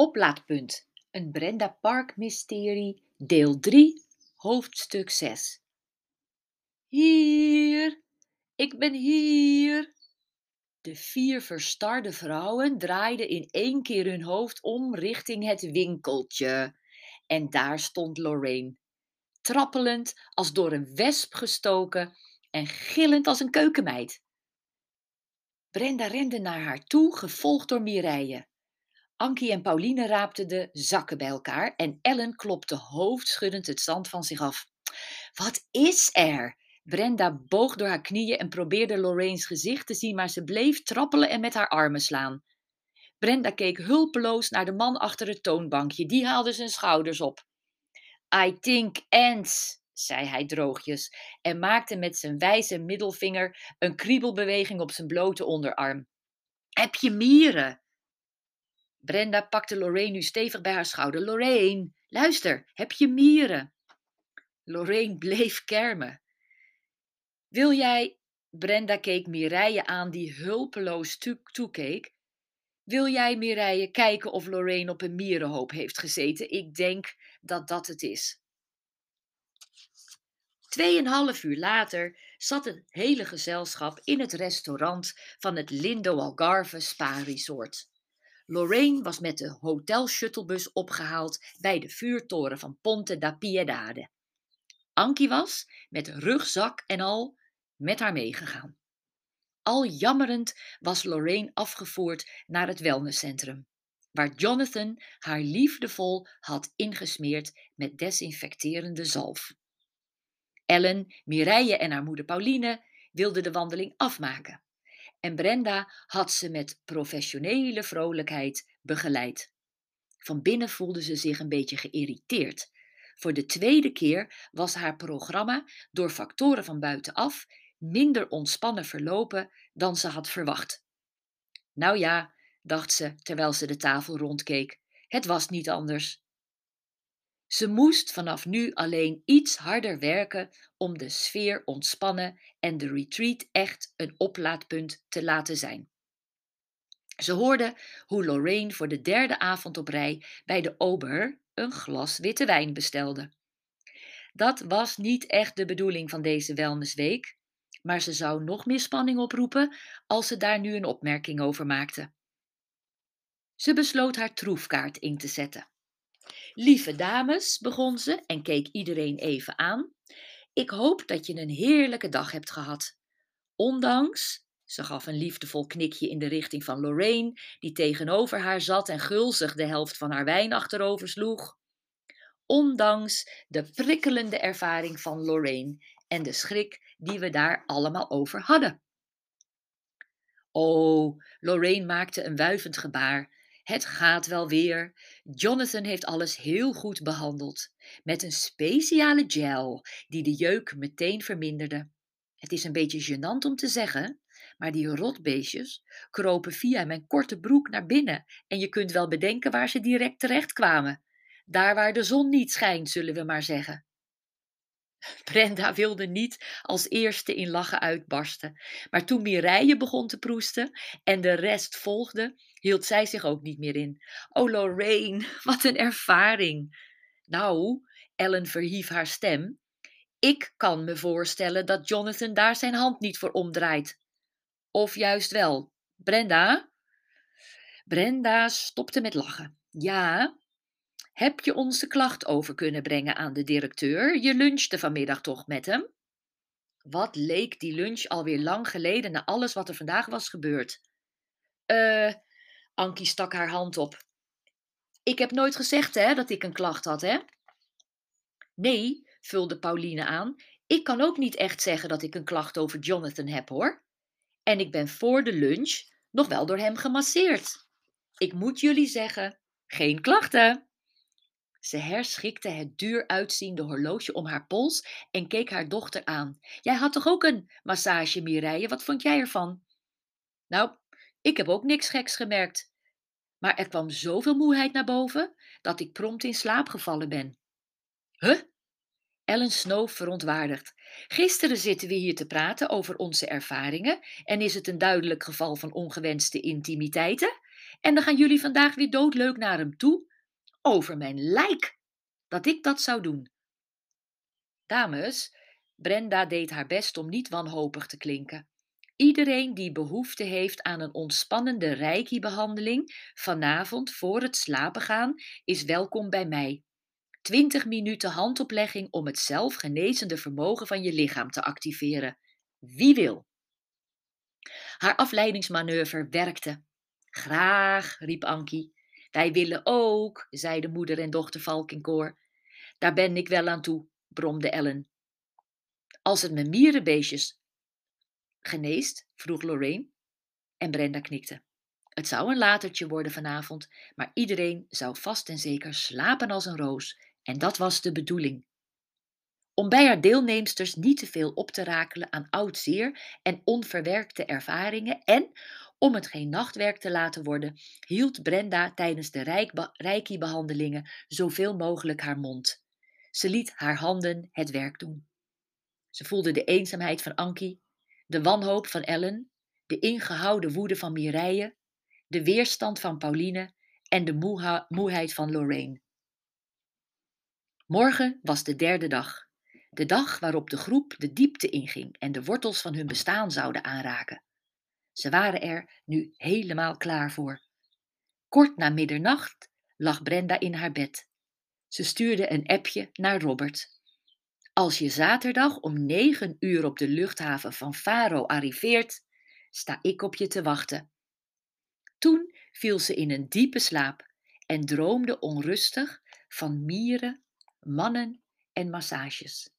Oplaadpunt. Een Brenda Park mysterie. Deel 3, hoofdstuk 6. Hier, ik ben hier. De vier verstarde vrouwen draaiden in één keer hun hoofd om richting het winkeltje. En daar stond Lorraine, trappelend als door een wesp gestoken en gillend als een keukenmeid. Brenda rende naar haar toe, gevolgd door Mireille. Ankie en Pauline raapten de zakken bij elkaar en Ellen klopte hoofdschuddend het zand van zich af. Wat is er? Brenda boog door haar knieën en probeerde Lorraine's gezicht te zien, maar ze bleef trappelen en met haar armen slaan. Brenda keek hulpeloos naar de man achter het toonbankje. Die haalde zijn schouders op. I think ants, zei hij droogjes en maakte met zijn wijze middelvinger een kriebelbeweging op zijn blote onderarm. Heb je mieren? Brenda pakte Lorraine nu stevig bij haar schouder. Lorraine, luister, heb je mieren? Lorraine bleef kermen. Wil jij, Brenda keek Mireille aan die hulpeloos toekeek. Wil jij, Mireille, kijken of Lorraine op een mierenhoop heeft gezeten? Ik denk dat dat het is. Tweeënhalf uur later zat het hele gezelschap in het restaurant van het Lindo Algarve Spa Resort. Lorraine was met de hotel-shuttlebus opgehaald bij de vuurtoren van Ponte da Piedade. Ankie was, met rugzak en al, met haar meegegaan. Al jammerend was Lorraine afgevoerd naar het wellnesscentrum, waar Jonathan haar liefdevol had ingesmeerd met desinfecterende zalf. Ellen, Mireille en haar moeder Pauline wilden de wandeling afmaken en Brenda had ze met professionele vrolijkheid begeleid. Van binnen voelde ze zich een beetje geïrriteerd. Voor de tweede keer was haar programma door factoren van buitenaf minder ontspannen verlopen dan ze had verwacht. Nou ja, dacht ze terwijl ze de tafel rondkeek, het was niet anders. Ze moest vanaf nu alleen iets harder werken om de sfeer ontspannen en de retreat echt een oplaadpunt te laten zijn. Ze hoorde hoe Lorraine voor de derde avond op rij bij de ober een glas witte wijn bestelde. Dat was niet echt de bedoeling van deze wellnessweek, maar ze zou nog meer spanning oproepen als ze daar nu een opmerking over maakte. Ze besloot haar troefkaart in te zetten. Lieve dames, begon ze en keek iedereen even aan. Ik hoop dat je een heerlijke dag hebt gehad. Ondanks, ze gaf een liefdevol knikje in de richting van Lorraine, die tegenover haar zat en gulzig de helft van haar wijn achterover sloeg. Ondanks de prikkelende ervaring van Lorraine en de schrik die we daar allemaal over hadden. Oh, Lorraine maakte een wuivend gebaar het gaat wel weer. Jonathan heeft alles heel goed behandeld. Met een speciale gel die de jeuk meteen verminderde. Het is een beetje gênant om te zeggen, maar die rotbeestjes kropen via mijn korte broek naar binnen en je kunt wel bedenken waar ze direct terecht kwamen. Daar waar de zon niet schijnt, zullen we maar zeggen. Brenda wilde niet als eerste in lachen uitbarsten, maar toen Mireille begon te proesten en de rest volgde, hield zij zich ook niet meer in. Oh, Lorraine, wat een ervaring! Nou, Ellen verhief haar stem. Ik kan me voorstellen dat Jonathan daar zijn hand niet voor omdraait. Of juist wel. Brenda? Brenda stopte met lachen. Ja, heb je ons de klacht over kunnen brengen aan de directeur? Je lunchte vanmiddag toch met hem? Wat leek die lunch alweer lang geleden na alles wat er vandaag was gebeurd? Eh, Ankie stak haar hand op. Ik heb nooit gezegd hè, dat ik een klacht had, hè? Nee, vulde Pauline aan. Ik kan ook niet echt zeggen dat ik een klacht over Jonathan heb, hoor. En ik ben voor de lunch nog wel door hem gemasseerd. Ik moet jullie zeggen, geen klachten. Ze herschikte het duur uitziende horloge om haar pols en keek haar dochter aan. Jij had toch ook een massage, Mireille? Wat vond jij ervan? Nou, ik heb ook niks geks gemerkt. Maar er kwam zoveel moeheid naar boven dat ik prompt in slaap gevallen ben. Huh? Ellen snoof verontwaardigd. Gisteren zitten we hier te praten over onze ervaringen en is het een duidelijk geval van ongewenste intimiteiten. En dan gaan jullie vandaag weer doodleuk naar hem toe? Over mijn lijk dat ik dat zou doen. Dames, Brenda deed haar best om niet wanhopig te klinken. Iedereen die behoefte heeft aan een ontspannende reiki-behandeling vanavond voor het slapen gaan, is welkom bij mij. 20 minuten handoplegging om het zelfgenezende vermogen van je lichaam te activeren. Wie wil? Haar afleidingsmanoeuvre werkte. Graag, riep Ankie. Wij willen ook, zeiden moeder en dochter Valk in koor. Daar ben ik wel aan toe, bromde Ellen. Als het mijn mierenbeestjes geneest, vroeg Lorraine. En Brenda knikte. Het zou een latertje worden vanavond, maar iedereen zou vast en zeker slapen als een roos. En dat was de bedoeling. Om bij haar deelnemsters niet te veel op te rakelen aan oud zeer en onverwerkte ervaringen en om het geen nachtwerk te laten worden, hield Brenda tijdens de reiki-behandelingen zoveel mogelijk haar mond. Ze liet haar handen het werk doen. Ze voelde de eenzaamheid van Ankie, de wanhoop van Ellen, de ingehouden woede van Mireille, de weerstand van Pauline en de moeheid van Lorraine. Morgen was de derde dag. De dag waarop de groep de diepte inging en de wortels van hun bestaan zouden aanraken. Ze waren er nu helemaal klaar voor. Kort na middernacht lag Brenda in haar bed. Ze stuurde een appje naar Robert. Als je zaterdag om negen uur op de luchthaven van Faro arriveert, sta ik op je te wachten. Toen viel ze in een diepe slaap en droomde onrustig van mieren, mannen en massages.